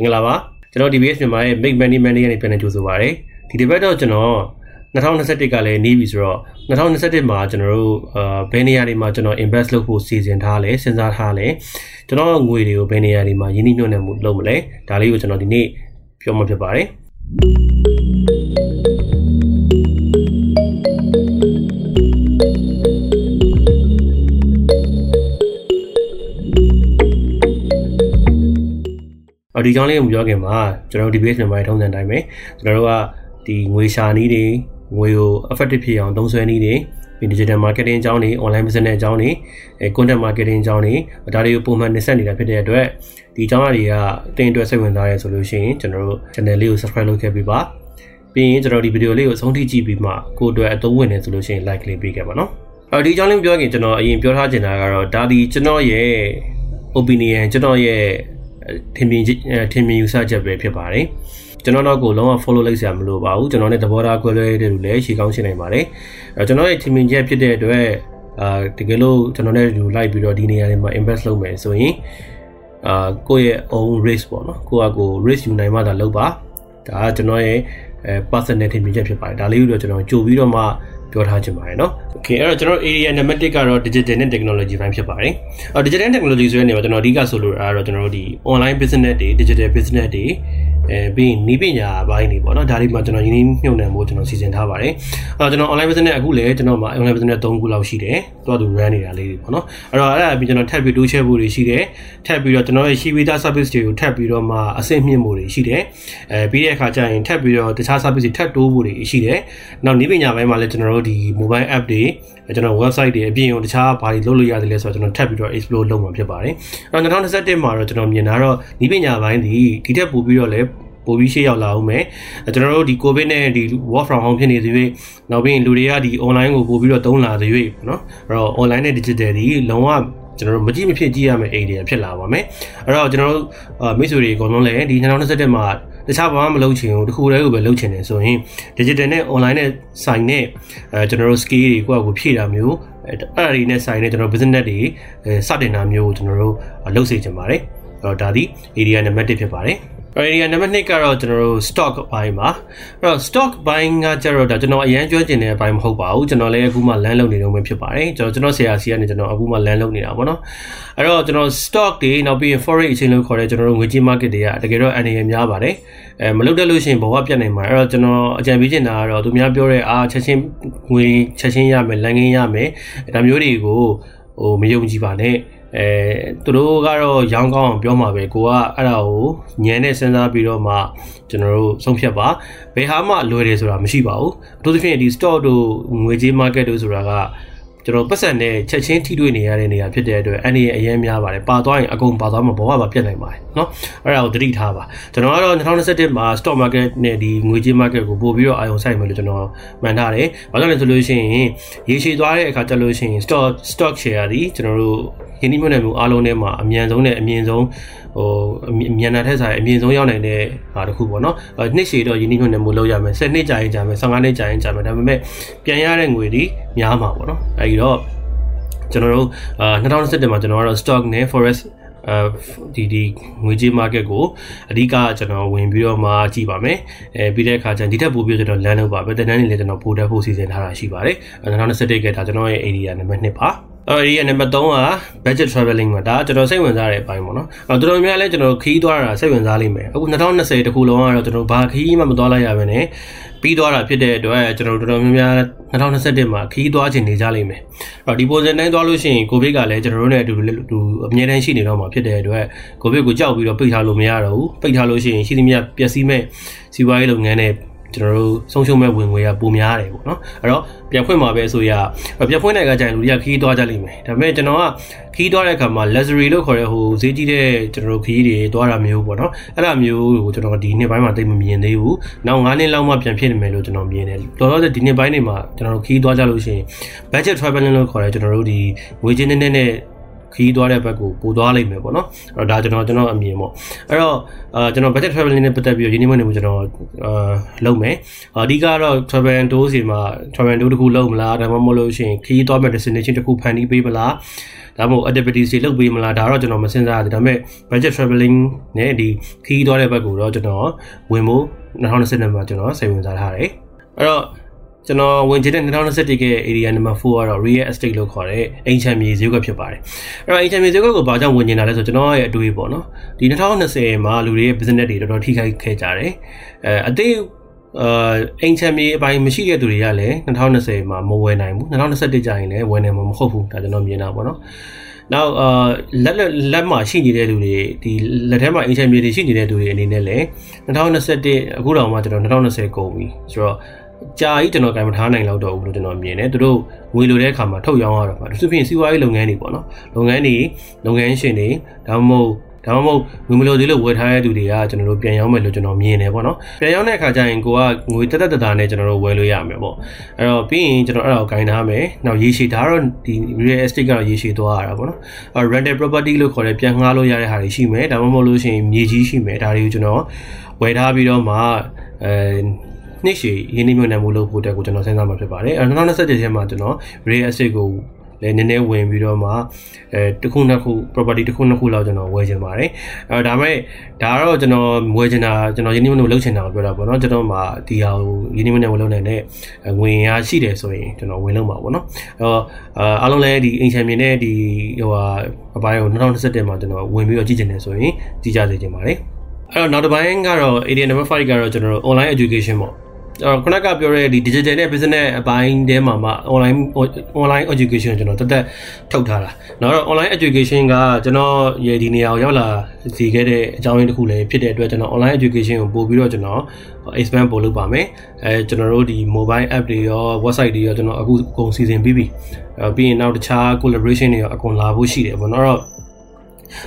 မင်္ဂလာပါကျွန်တော် DBS မြန်မာရဲ့ Make Money Money ကနေပြန်လည်ကြိုဆိုပါရစေဒီတစ်ပတ်တော့ကျွန်တော်2021ကလည်းနေပြီဆိုတော့2021မှာကျွန်တော်တို့အာဘယ်နေရာတွေမှာကျွန်တော် invest လုပ်ဖို့စီစဉ်ထားလဲစဉ်းစားထားလဲကျွန်တော်ငွေတွေကိုဘယ်နေရာတွေမှာယင်းနှိမ့်ညွှန်နေမှုလုပ်မလဲဒါလေးကိုကျွန်တော်ဒီနေ့ပြောမှဖြစ်ပါတယ် ဒီကြောင်းလေးကိုပြောခင်မှာကျွန်တော်ဒီ base မြန်မာထုံးစံတိုင်းပဲကျွန်တော်တို့ကဒီငွေရှာနည်းတွေငွေကို effective ဖြစ်အောင်သုံးစွဲနည်းတွေ digital marketing အကြောင်းတွေ online business အကြောင်းတွေအဲ content marketing အကြောင်းတွေဒါတွေကိုပုံမှန်နှဆက်နေတာဖြစ်တဲ့အတွက်ဒီအကြောင်းအရာတွေကတင်အတွက်စိတ်ဝင်စားရဆိုလို့ရှိရင်ကျွန်တော်တို့ channel လေးကို subscribe လုပ်ခဲ့ပေးပါပြီးရင်ကျွန်တော်ဒီဗီဒီယိုလေးကိုအဆုံးထိကြည့်ပြီးမှကိုယ့်အတွက်အသုံးဝင်နေဆိုလို့ရှိရင် like လေးပေးခဲ့ပါနော်အော်ဒီအကြောင်းလေးပြောခင်ကျွန်တော်အရင်ပြောထားချင်တာကတော့ဒါဒီကျွန်တော်ရဲ့ opinion ကျွန်တော်ရဲ့ ထင်မြင်ထင်မြင်ယူဆချက်ပဲဖြစ်ပါတယ်ကျွန်တော်တော့ကိုလုံးဝ follow လိုက်စရာမလိုပါဘူးကျွန်တော်နဲ့သဘောထားကွဲလွဲတဲ့လူလည်းရှေ့ကောင်းရှင်းနိုင်ပါတယ်အဲကျွန်တော်ရဲ့ထင်မြင်ချက်ဖြစ်တဲ့အတွက်အာတကယ်လို့ကျွန်တော်နဲ့လူလိုက်ပြီးတော့ဒီနေရာတွေမှာ invest လုပ်မယ်ဆိုရင်အာကိုယ့်ရဲ့ own risk ပေါ့နော်ကိုယ့်အကို risk ယူနိုင်မှသာလုပ်ပါဒါကကျွန်တော်ရဲ့အဲ personal ထင်မြင်ချက်ဖြစ်ပါတယ်ဒါလေးကိုတော့ကျွန်တော်ကြိုပြီးတော့မှ ပြောထားချင်ပါတယ်เนาะ Okay အဲ့တော့ကျွန်တော် area number 1ကတော့ digital နဲ့ technology ဘိုင်းဖြစ်ပါတယ်။အော် digital technology ဆိုတဲ့နေရာမှာကျွန်တော်အဓိကဆိုလိုတာကတော့ကျွန်တော်တို့ဒီ online business တွေ digital business တွေ အဲပြီးရင်နီးပညာဘိုင်းတွေပေါ့နော်ဒါလေးမှာကျွန်တော်ရင်းနှီးမြှုပ်နှံဖို့ကျွန်တော်စီစဉ်ထားပါတယ်။အဲ့တော့ကျွန်တော် online business အခုလည်းကျွန်တော်မှာ online business 3ခုလောက်ရှိတယ်။တွားသူ run နေတာလေးတွေပေါ့နော်။အဲ့တော့အဲ့ဒါပြီးကျွန်တော်ထပ်ပြီးတိုးချဲ့ဖို့တွေရှိတယ်။ထပ်ပြီးတော့ကျွန်တော်ရဲ့ရှိပြီးသား service တွေကိုထပ်ပြီးတော့မှအဆင့်မြင့်ဖို့တွေရှိတယ်။အဲပြီးတဲ့အခါကျရင်ထပ်ပြီးတော့တခြား service တွေထပ်တိုးဖို့တွေရှိတယ်။နောက်နီးပညာဘိုင်းမှာလည်းကျွန်တော်တို့ဒီ mobile app တွေကျွန်တော် website တွေအပြင်ကိုတခြားဘာတွေလုပ်လို့ရတယ်လဲဆိုတော့ကျွန်တော်ထပ်ပြီးတော့ explore လုပ်မှာဖြစ်ပါတယ်။အဲ့တော့2021မှာတော့ကျွန်တော်မြင်တာတော့နီးပညာဘိုင်းဒီဒီထက်ပိုပြီးတော့လည်း ပိုပြီးရှေ့ရောက်လာအောင်မယ်ကျွန်တော်တို့ဒီ covid နဲ့ဒီ work from home ဖြစ်နေသေး၍နောက်ပြီးလူတွေကဒီ online ကိုပို့ပြီးတော့သုံးလာသေး၍เนาะအဲ့တော့ online နဲ့ digital ဒီလုံးဝကျွန်တော်တို့မကြည့်မဖြစ်ကြည့်ရမယ့် idea ဖြစ်လာပါမယ်အဲ့တော့ကျွန်တော်တို့မိတ်ဆွေတွေအကုန်လုံးလည်းဒီ2021မှာတခြားဘာမှမလုပ်ချင်ဘူးတခုတည်းကိုပဲလုပ်ချင်တယ်ဆိုရင် digital နဲ့ online နဲ့ဆိုင်နဲ့အဲကျွန်တော်တို့ skill တွေကိုယ့်အကိုဖြည့်တာမျိုးအဲ့ဒါတွေနဲ့ဆိုင်နဲ့ကျွန်တော် business တွေစတင်တာမျိုးကိုကျွန်တော်တို့လုပ်စေချင်ပါတယ်အဲ့တော့ဒါဒီ area number 1ဖြစ်ပါတယ် area number 2ကတော့ကျွန်တော်တို့ stock ဘိုင်းပါအဲ့တော့ stock ဘိုင်းကကျတော့ဒါကျွန်တော်အရန်ကျွမ်းကျင်တဲ့ဘိုင်းမဟုတ်ပါဘူးကျွန်တော်လည်းအခုမှ land လုပ်နေတော့မှဖြစ်ပါတယ်ကျွန်တော်ကျွန်တော်ဆရာစီကနေကျွန်တော်အခုမှ land လုပ်နေတာပေါ့နော်အဲ့တော့ကျွန်တော် stock တွေနောက်ပြီးရင် forex exchange လို့ခေါ်တဲ့ကျွန်တော်တို့ငွေကြေး market တွေကတကယ်တော့အနေနဲ့များပါတယ်အဲမလုပ်တတ်လို့ရှိရင်ဘဝပြတ်နိုင်မှာအဲ့တော့ကျွန်တော်အကြံပေးချင်တာကတော့သူများပြောတဲ့အာချက်ချင်းငွေချက်ချင်းရမယ်လန်ကင်းရမယ်ဒါမျိုးတွေကိုဟိုမယုံကြည်ပါနဲ့ အဲသူတို့ကတော့ရောင်းကောင်းအောင်ပြောမှာပဲကိုကအဲ့ဒါကိုညံနဲ့စဉ်းစားပြီးတော့မှကျွန်တော်တို့ဆုံးဖြတ်ပါဘယ်ဟာမှလွယ်တယ်ဆိုတာမရှိပါဘူးအထူးသဖြင့်ဒီ stock တို့ငွေကြေး market တို့ဆိုတာက ကျွန်တော်ပတ်စံနဲ့ချက်ချင်းထိတွေ့နေရတဲ့နေရာဖြစ်တဲ့အတွက်အနေနဲ့အရင်များပါတယ်ပါသွားရင်အကုန်ပါသွားမှာဘောကပါပြတ်နိုင်ပါတယ်เนาะအဲ့ဒါကိုသတိထားပါကျွန်တော်ကတော့2021မှာ stock market နဲ့ဒီငွေကြေး market ကိုပို့ပြီးတော့အာရုံစိုက်မယ်လို့ကျွန်တော်မှန်ထားတယ်ဘာလို့လဲဆိုလို့ရှိရင်ရေရှည်သွားတဲ့အခါကျလို့ရှိရင် stock stock share ဒီကျွန်တော်တို့ရင်းနှီးမြှုပ်နှံမှုအားလုံးထဲမှာအမြန်ဆုံးနဲ့အမြင့်ဆုံး ဟိုမြန်နာထက်ဆိုင်အမြင့်ဆုံးရောက်နိုင်တဲ့ဟာတစ်ခုပေါ့နော်နှစ်ရှည်တော့ရင်းနှီးမြှုပ်နှံမှုလုပ်ရမယ်10နှစ်ကြာရင်ကြာမယ်15နှစ်ကြာရင်ကြာမယ်ဒါပေမဲ့ပြန်ရတဲ့ငွေတွေများမှာပေါ့နော်အဲဒီတော့ကျွန်တော်တို့အာ2017မှာကျွန်တော်ကတော့ stock နဲ့ forex အဲဒီဒီငွေကြေး market ကိုအဓိကကျွန်တော်ဝင်ပြီးတော့မှကြည့်ပါမယ်အဲပြီးတဲ့အခါကျရင်ဒီထက်ပိုပြီးကျွန်တော် land လုပ်ပါပဲတန်းတန်းနေလည်းကျွန်တော်ပို့တက်ဖို့စီစဉ်ထားတာရှိပါတယ်2021ကဒါကျွန်တော်ရဲ့ area နံပါတ်1ပါ အဲ့ဒီနံပါတ်3က budget traveling မှာဒါကျွန်တော်စိတ်ဝင်စားတဲ့အပိုင်းပေါ့နော်အဲ့တော့တော်တော်များများလဲကျွန်တော်ခီးသွားတာစိတ်ဝင်စားလိမ့်မယ်အခု2020တခုလုံးကတော့ကျွန်တော်ဘာခီးမှမသွားလိုက်ရဘဲနဲ့ပြီးသွားတာဖြစ်တဲ့အတွက်ကျွန်တော်တော်တော်များများ2021မှာခီးသွားခြင်းနေကြလိမ့်မယ်အဲ့တော့ဒီ position တိုင်းသွားလို့ရှိရင်ကိုဗစ်ကလည်းကျွန်တော်တို့နဲ့အတူတူအမြဲတမ်းရှိနေတော့မှာဖြစ်တဲ့အတွက်ကိုဗစ်ကိုကြောက်ပြီးတော့ပိတ်ထားလို့မရတော့ဘူးပိတ်ထားလို့ရှိရင်ရှိသမျှပျက်စီးမဲ့စီးပွားရေးလုပ်ငန်းနဲ့ ကျွန်တော်တို့ဆုံးရှုံးမဲ့ဝင်ငွေကပိုများတယ်ပေါ့နော်အဲ့တော့ပြန်ဖွင့်မှာပဲဆိုရပြန်ဖွင့်တဲ့အခါကျရင်လူတွေကခီးသွားကြလိမ့်မယ်ဒါပေမဲ့ကျွန်တော်ကခီးသွားတဲ့အခါမှာ luxury လို့ခေါ်တဲ့ဟိုဈေးကြီးတဲ့ကျွန်တော်တို့ခီးတွေသွားတာမျိုးပေါ့နော်အဲ့ဒါမျိုးကိုကျွန်တော်ဒီနှစ်ပိုင်းမှာသိမမြင်သေးဘူးနောက်9နှစ်လောက်မှပြန်ဖြစ်နေမယ်လို့ကျွန်တော်မြင်တယ်တော်တော်ဒီနှစ်ပိုင်းတွေမှာကျွန်တော်တို့ခီးသွားကြလို့ရှိရင် budget traveling လို့ခေါ်တဲ့ကျွန်တော်တို့ဒီငွေချင်းနဲ့နဲ့ ခရီးသွားတဲ့ဘက်ကိုပိုသွားလိမ့်မယ်ပေါ့နော်အဲ့တော့ဒါကျွန်တော်ကျွန်တော်အမြင်ပေါ့အဲ့တော့အာကျွန်တော် budget traveling နဲ့ပတ်သက်ပြီးတော့ရင်းနှီးမြှုပ်နှံမှုကျွန်တော်အာလုပ်မယ်အဓိကတော့ travel and tour စီမှာ travel and tour တခုလုပ်မလားဒါမှမဟုတ်လို့ရှိရင်ခရီးသွားမဲ့ destination တခုဖန်တီးပေးမလားဒါမှမဟုတ် activities တွေလုပ်ပေးမလားဒါတော့ကျွန်တော်မစဉ်းစားဘူးဒါပေမဲ့ budget traveling နဲ့ဒီခရီးသွားတဲ့ဘက်ကိုတော့ကျွန်တော်ဝင်ဖို့2020မှာကျွန်တော်စိတ်ဝင်စားထားတယ်အဲ့တော့ ကျွန်တော်ဝင်ချင်တဲ့2021ရဲ့ area number 4ကတော့ real estate လို့ခေါ်တဲ့အိမ်ချမ်းမြေဈေးကွက်ဖြစ်ပါတယ်။အဲ့တော့အိမ်ချမ်းမြေဈေးကွက်ကိုဘာကြောင့်ဝင်ချင်တာလဲဆိုတော့ကျွန်တော်ရဲ့အတွေးပေါ့နော်။ဒီ2020မှာလူတွေရဲ့ business တွေတော်တော်ထိခိုက်ခဲ့ကြတယ်။အဲအသေးအာအိမ်ချမ်းမြေအပိုင်းမရှိတဲ့သူတွေကလည်း2020မှာမဝယ်နိုင်ဘူး2021ကျရင်လည်းဝယ်နိုင်မှာမဟုတ်ဘူးဒါကျွန်တော်မြင်တာပေါ့နော်။နောက်အာလက်လက်မှာရှိနေတဲ့လူတွေဒီလက်ထဲမှာအင်ချန်မြေတွေရှိနေတဲ့လူတွေအနေနဲ့လည်း2021အခုတောင်မှကျွန်တော်2020ကုန်ပြီဆိုတော့ ကြာကြီးကျွန်တော်ကင်မထားနိုင်တော့ဘူးလို့ကျွန်တော်မြင်တယ်သူတို့ငွေလိုတဲ့အခါမှာထုတ်ရောင်းရတော့မှာသူဖြင့်စီးပွားရေးလုပ်ငန်းတွေပေါ့နော်လုပ်ငန်းတွေလုပ်ငန်းရှင်တွေဒါမှမဟုတ်ဒါမှမဟုတ်ငွေမလိုသေးလို့ဝယ်ထားတဲ့သူတွေကကျွန်တော်တို့ပြန်ရောင်းမယ်လို့ကျွန်တော်မြင်တယ်ပေါ့နော်ပြန်ရောင်းတဲ့အခါကျရင်ကိုကငွေတက်တက်တတာနဲ့ကျွန်တော်တို့ဝယ်လို့ရမယ်ပေါ့အဲ့တော့ပြီးရင်ကျွန်တော်အဲ့ဒါကိုဂိုင်းထားမယ်နောက်ရေရှည်ဒါတော့ဒီ real estate ကတော့ရေရှည်သွားရတာပေါ့နော်အဲ့ rental property လို့ခေါ်တဲ့ပြန်ငှားလို့ရတဲ့ဟာတွေရှိမယ်ဒါမှမဟုတ်လို့ရှိရင်မြေကြီးရှိမယ်ဒါတွေကိုကျွန်တော်ဝယ်ထားပြီးတော့မှအဲ နှစ်ရှည်ရင်းနှီးမြှုပ်နှံမှုလုပ်ဖို့အတွက်ကိုကျွန်တော်စဉ်းစားမှာဖြစ်ပါတယ်အဲ2027ထဲမှာကျွန်တော် real estate ကိုလည်းနည်းနည်းဝင်ပြီးတော့မှအဲတစ်ခုနှစ်ခု property တစ်ခုနှစ်ခုလောက်ကျွန်တော်ဝယ်ချင်ပါတယ်အဲဒါမဲ့ဒါကတော့ကျွန်တော်ဝယ်ချင်တာကျွန်တော်ယင်းနှိမ့်နှုတ်လုပ်ချင်တာကိုပြောတာပေါ့နော်ကျွန်တော်မှဒီဟာကိုယင်းနှိမ့်နှုတ်လုပ်နိုင်တဲ့ငွေရရှိတယ်ဆိုရင်ကျွန်တော်ဝင်လုပ်မှာပေါ့နော်အဲတော့အားလုံးလည်းဒီအင်ချန်မြင်တဲ့ဒီဟိုဟာအပိုင်းကို2021မှာကျွန်တော်ဝင်ပြီးတော့ကြည့်ချင်တယ်ဆိုရင်ကြည့်ကြစေချင်ပါတယ်အဲ့တော့နောက်တစ်ပိုင်းကတော့ area number 5ကတော့ကျွန်တော်တို့ online education ပေါ့ ကျွန်တော်ခုနကပြောတဲ့ဒီ digital နဲ့ business အပိုင်းထဲမှာမှ online online education ကျွန်တော်တက်တက်ထုတ်ထားတာ။နောက်တော့ online education ကကျွန်တော်ရဲ့ဒီနေရာကိုရောက်လာစီခဲ့တဲ့အကြောင်းရင်းတစ်ခုလည်းဖြစ်တဲ့အတွက်ကျွန်တော် online education ကိုပို့ပြီးတော့ကျွန်တော် expand ပို့လုပ်ပါမယ်။အဲကျွန်တော်တို့ဒီ mobile app တွေရော website တွေရောကျွန်တော်အခုအကုန်စီစဉ်ပြီးပြီ။အဲပြီးရင်နောက်တခြား collaboration တွေရောအကုန်လာဖို့ရှိတယ်ပေါ့နော်။တော့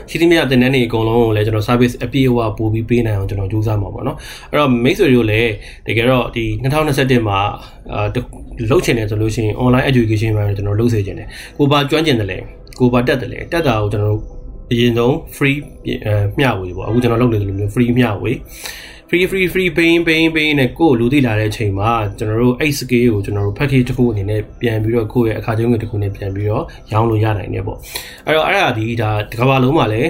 ရှိသမျှတင်တဲ့နေအကုန်လုံးကိုလည်းကျွန်တော် service အပြည့်အဝပို့ပြီးပေးနိုင်အောင်ကျွန်တော်ကြိုးစားမှာပေါ့နော်အဲ့တော့မိတ်ဆွေတို့လည်းတကယ်တော့ဒီ2021မှာအာလုပ်ချင်တယ်ဆိုလို့ရှိရင် online education မှာကျွန်တော်လုပ်စေချင်တယ်ကိုပါကျွမ်းကျင်တယ်လေကိုပါတက်တယ်လေတက်တာကိုကျွန်တော်တို့အရင်ဆုံး free မျှဝေပေါ့အခုကျွန်တော်လုပ်နေတယ်လို့မျိုး free မျှဝေ free free free paying paying paying နဲ့ကိုယ်လူသိလာတဲ့အချိန်မှာကျွန်တော်တို့အဲ့ scale ကိုကျွန်တော်တို့ package တစ်ခုအနေနဲ့ပြန်ပြီးတော့ကိုယ့်ရဲ့အခါကျုံးငွေတစ်ခုနဲ့ပြန်ပြီးတော့ရောင်းလို့ရနိုင်တယ်ပေါ့အဲ့တော့အဲ့ဒါဒီဒါတစ်ကမ္ဘာလုံးမှာလည်း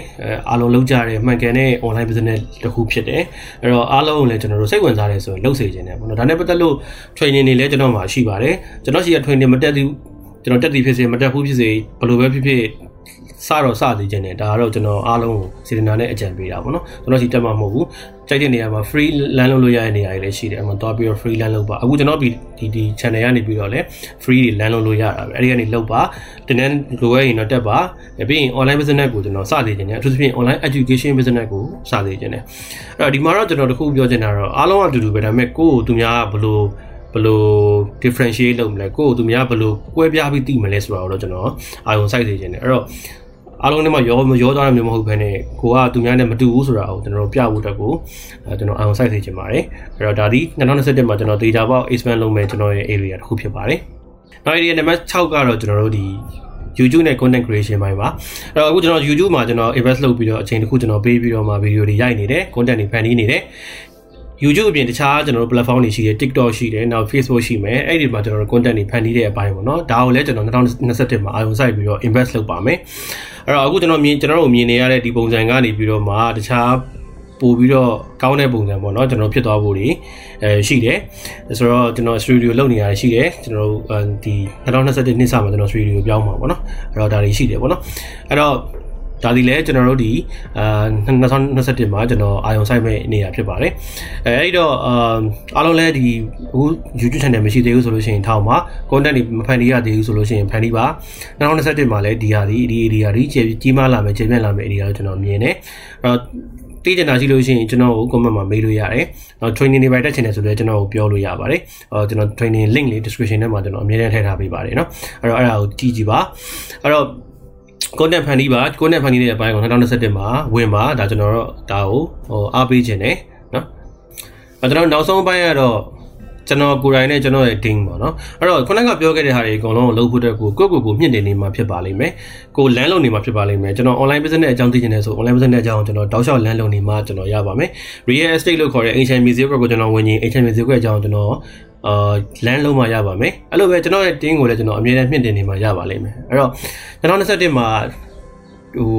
အားလုံးလုံးကြတဲ့မှန်ကန်တဲ့ online business တစ်ခုဖြစ်တယ်အဲ့တော့အားလုံးကိုလည်းကျွန်တော်တို့စိတ်ဝင်စားတယ်ဆိုရင်လုပ်စေချင်တယ်ပေါ့နော်ဒါနဲ့ပတ်သက်လို့ training တွေလည်းကျွန်တော်မှာရှိပါတယ်ကျွန်တော်ရှိရ training မတက်ဘူးကျွန်တော်တက်သည်ဖြစ်စေမတက်ဘူးဖြစ်စေဘယ်လိုပဲဖြစ်ဖြစ် စတော့စသေးခြင်းနဲ့ဒါကတော့ကျွန်တော်အားလုံးကိုစေတနာနဲ့အကြံပေးတာပေါ့နော်ကျွန်တော်စီတက်မှာမဟုတ်ဘူးကြိုက်တဲ့နေရာမှာ free land လုပ်လို့ရတဲ့နေရာတွေလည်းရှိတယ်အမှသွားပြီးတော့ free land လုပ်ပါအခုကျွန်တော်ဒီဒီဒီ channel ကနေပြီးတော့လည်း free တွေ land လုပ်လို့ရတာပဲအဲ့ဒီကနေလုပ်ပါတင်းနဲ့လိုရရင်တော့တက်ပါပြီးရင် online business ကိုကျွန်တော်စသေးခြင်းနဲ့အထူးသဖြင့် online education business ကိုစသေးခြင်းနဲ့အဲ့တော့ဒီမှာတော့ကျွန်တော်တခုပြောချင်တာတော့အားလုံးအတူတူပဲဒါပေမဲ့ကိုယ့်ကိုသူများဘယ်လိုဘယ်လို differentiate လုပ်မလဲကိုယ်သူများဘယ်လိုကွဲပြားပြီးသိမလဲဆိုတာတော့ကျွန်တော်အာရုံစိုက်နေခြင်းတယ်အဲ့တော့ အားလုံးထဲမှာရောရောသွားတယ်မျိုးမဟုတ်ဘဲနဲ့ကိုကသူများနဲ့မတူဘူးဆိုတာကိုကျွန်တော်ပြဖို့တက်ကိုကျွန်တော်အာရုံစိုက်စေချင်ပါတယ်အဲ့တော့ဒါဒီ2021မှာကျွန်တော် data ပေါက် expand လုပ်မယ်ကျွန်တော်ရဲ့ area တစ်ခုဖြစ်ပါတယ်နောက် area နံပါတ်6ကတော့ကျွန်တော်တို့ဒီ YouTube နဲ့ content creation ပိုင်းပါအဲ့တော့အခုကျွန်တော် YouTube မှာကျွန်တော် invest လုပ်ပြီးတော့အချိန်တစ်ခုကျွန်တော်ပေးပြီးတော့မှ video တွေရိုက်နေတယ် content တွေဖန်တီးနေတယ် YouTube အပြင်တခြားကျွန်တော်တို့ platform တွေရှိတယ် TikTok ရှိတယ်နောက် Facebook ရှိမယ်အဲ့ဒီမှာကျွန်တော်တို့ content တွေဖန်တီးတဲ့အပိုင်းပေါ့နော်ဒါကိုလည်းကျွန်တော်2021မှာအာရုံစိုက်ပြီးတော့ invest လုပ်ပါမယ်အဲ့တော့အခုကျွန်တော်မြင်ကျွန်တော်တို့မြင်နေရတဲ့ဒီပုံစံကနေပြီးတော့မှတခြားပို့ပြီးတော့ကောင်းတဲ့ပုံစံပေါ့နော်ကျွန်တော်ဖြစ်သွားဖို့တွေအဲရှိတယ်ဆိုတော့ကျွန်တော် studio လုပ်နေရရှိတယ်ကျွန်တော်ဒီ2021နှစ်စမှာကျွန်တော် studio ပြောင်းမှာပေါ့နော်အဲ့တော့ဒါတွေရှိတယ်ပေါ့နော်အဲ့တော့ ဒါဒီလဲကျွန်တော်တို့ဒီအာ2021မှာကျွန်တော်အာယုံဆိုင်မဲ့နေရဖြစ်ပါတယ်အဲအဲ့တော့အာအားလုံးလဲဒီအခု YouTube channel မရှိသေးဘူးဆိုလို့ရှိရင်ထောက်ပါ content တွေမဖန်တီးရသေးဘူးဆိုလို့ရှိရင်ဖန်တီးပါ2021မှာလဲဒီဟာဒီဒီ area ဒီကြီးမားလာမယ်ခြေပြန့်လာမယ် area ကိုကျွန်တော်မြင်တယ်အဲ့တော့သိချင်တာရှိလို့ရှိရင်ကျွန်တော်ကို comment မှာမေးလို့ရတယ်။နောက် training တွေပဲတက်ချင်တယ်ဆိုတော့ကျွန်တော်ကိုပြောလို့ရပါတယ်။အော်ကျွန်တော် training link လေး description ထဲမှာကျွန်တော်အမြဲတမ်းထည့်ထားပေးပါတယ်နော်။အဲ့တော့အဲ့ဒါကိုကြည့်ကြည့်ပါ။အဲ့တော့ content ဖန်တီးပါ content ဖန်တီးတဲ့အပိုင်းကို2021မှာဝင်ပါဒါကျွန်တော်တို့ဒါကိုဟိုအားပေးခြင်းတယ်နော်အဲကျွန်တော်နောက်ဆုံးပိုင်းကတော့ကျွန်တော်ကိုယ်တိုင်နဲ့ကျွန်တော်ရဲ့ team ပေါ့နော်အဲ့တော့ခုနကပြောခဲ့တဲ့ဟာတွေအကုန်လုံးကိုလုပ်ဖို့အတွက်ကိုကိုကိုကိုမြင့်တင်နေမှာဖြစ်ပါလိမ့်မယ်ကိုလမ်းလုံနေမှာဖြစ်ပါလိမ့်မယ်ကျွန်တော် online business အကြောင်းသိချင်တယ်ဆို online business အကြောင်းကျွန်တော်တောက်လျှောက်လမ်းလုံနေမှာကျွန်တော်ရပါမယ် real estate လို့ခေါ်တဲ့ ancient museum ကိုကျွန်တော်ဝင်ရင် ancient museum အကြောင်းကျွန်တော် အာလမ်းလုံးမှာရပါမယ်အဲ့လိုပဲကျွန်တော်ရဲ့ team ကိုလည်းကျွန်တော်အမြဲတမ်းမြင့်တင်နေမှာရပါလိမ့်မယ်အဲ့တော့2021မှာဟို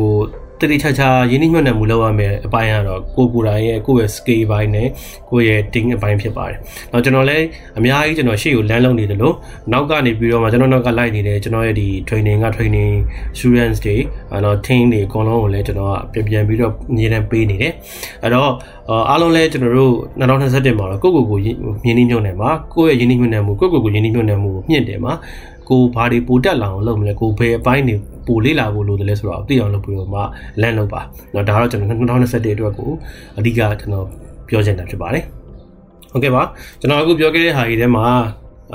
တတိချာချာရင်းနှီးမြှုပ်နှံမှုလုပ်ရမယ်အပိုင်းကတော့ကိုကိုယ်တိုင်ရဲ့ကိုယ့်ရဲ့ scale ဘိုင်းနဲ့ကိုယ့်ရဲ့ team အပိုင်းဖြစ်ပါတယ်။နောက်ကျွန်တော်လည်းအများကြီးကျွန်တော်ရှေ့ကိုလမ်းလုံးနေတယ်လို့နောက်ကနေပြီးတော့မှကျွန်တော်နောက်ကလိုက်နေတယ်ကျွန်တော်ရဲ့ဒီ training က training students တွေအဲတော့ team တွေအကုန်လုံးကိုလည်းကျွန်တော်ကပြန်ပြန်ပြီးတော့အမြဲတမ်းပေးနေတယ်။အဲ့တော့အားလုံးလည်းကျွန်တော်တို့2021မှာတော့ကိုယ့်ကိုယ်ကိုရင်းနှီးမြှုပ်နှံမှာကိုယ့်ရဲ့ရင်းနှီးမြှုပ်နှံမှုကိုယ့်ကိုယ်ကိုရင်းနှီးမြှုပ်နှံမှုကိုမြင့်တယ်မှာကိုဘာတွေပိုတက်လာအောင်လုပ်မလဲကိုဘယ်အပိုင်းတွေ ပိုလေးလာဖို့လိုတယ်လဲဆိုတော့သိအောင်လုပ်ပြီးတော့မှလန့်လုပ်ပါเนาะဒါကတော့ကျွန်တော်2021အတွက်ကိုအဓိကကျွန်တော်ပြောချင်တာဖြစ်ပါတယ်ဟုတ်ကဲ့ပါကျွန်တော်အခုပြောခဲ့တဲ့ဟာကြီးထဲမှာ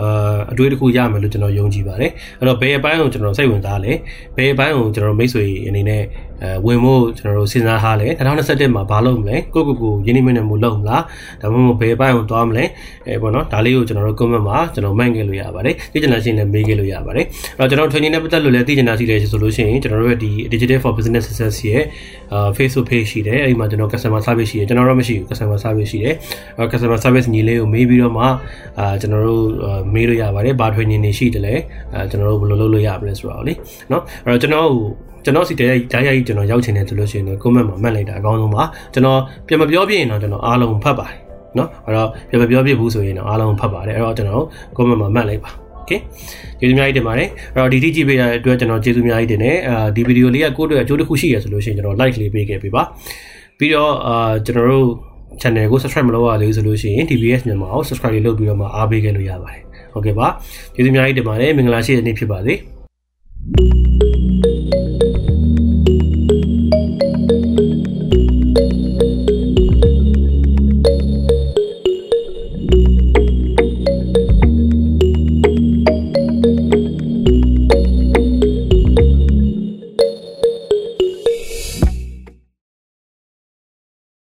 အာအတွေ့အကြုံရမယ်လို့ကျွန်တော်ယုံကြည်ပါတယ်အဲ့တော့ဘယ်အပိုင်းကိုကျွန်တော်စိတ်ဝင်စားလဲဘယ်အပိုင်းကိုကျွန်တော်မိတ်ဆွေအနေနဲ့ အဲဝင်ဖို့ကျွန်တော်တို့စဉ်းစားထားလဲ2021မှာဘာလုပ်မလဲကိုကိုကိုရင်းနှီးမြှုပ်နှံမှုလုပ်မလားဒါမှမဟုတ်ဘယ်ဘက်ကိုသွားမလဲအဲပေါ့နော်ဒါလေးကိုကျွန်တော်တို့ comment မှာကျွန်တော်မှန်ခဲ့လို့ရပါတယ်သိချင်တာရှိရင်လည်းမေးခဲ့လို့ရပါတယ်အဲ့တော့ကျွန်တော် training နဲ့ပတ်သက်လို့လည်းသိချင်တာရှိတယ်ဆိုလို့ရှိရင်ကျွန်တော်တို့ရဲ့ဒီ digital for business success ရဲ့အာ Facebook page ရှိတယ်အဲ့ဒီမှာကျွန်တော် customer service ရှိတယ်ကျွန်တော်တော့မရှိဘူး customer service ရှိတယ်အဲ့ customer service ညီလေးကိုမေးပြီးတော့မှအာကျွန်တော်တို့မေးလို့ရပါတယ်ဘာ training တွေရှိတယ်လဲအာကျွန်တော်တို့ဘယ်လိုလုပ်လို့ရမလဲဆိုတော့လေနော်အဲ့တော့ကျွန်တော် ကျွန်တော်စီတဲ့ဓာတ်ရိုက်ကျွန်တော်ရောက်ချင်တယ်ဆိုလို့ရှိရင် comment မှာမှတ်လိုက်တာအကောင်းဆုံးပါကျွန်တော်ပြန်မပြောပြရင်တော့ကျွန်တော်အားလုံးဖတ်ပါတယ်နော်အဲ့တော့ပြန်မပြောပြဘူးဆိုရင်တော့အားလုံးဖတ်ပါတယ်အဲ့တော့ကျွန်တော် comment မှာမှတ်လိုက်ပါကဲကျေးဇူးများကြီးတင်ပါတယ်အဲ့တော့ဒီတိကြည့်ပေးရတဲ့အတွက်ကျွန်တော်ကျေးဇူးများကြီးတင်တယ်အာဒီဗီဒီယိုလေးကကိုယ့်အတွက်အကျိုးတစ်ခုရှိရဆိုလို့ရှိရင်ကျွန်တော် like လေးပေးခဲ့ပေးပါပြီးတော့အာကျွန်တော်တို့ channel ကို subscribe မလုပ်ရသေးဆိုလို့ရှိရင် TBS မြန်မာကို subscribe လေးလုပ်ပြီးတော့မှအားပေးခဲ့လို့ရပါတယ်ဟုတ်ကဲ့ပါကျေးဇူးများကြီးတင်ပါတယ်မင်္ဂလာရှိတဲ့နေ့ဖြစ်ပါစေ thank you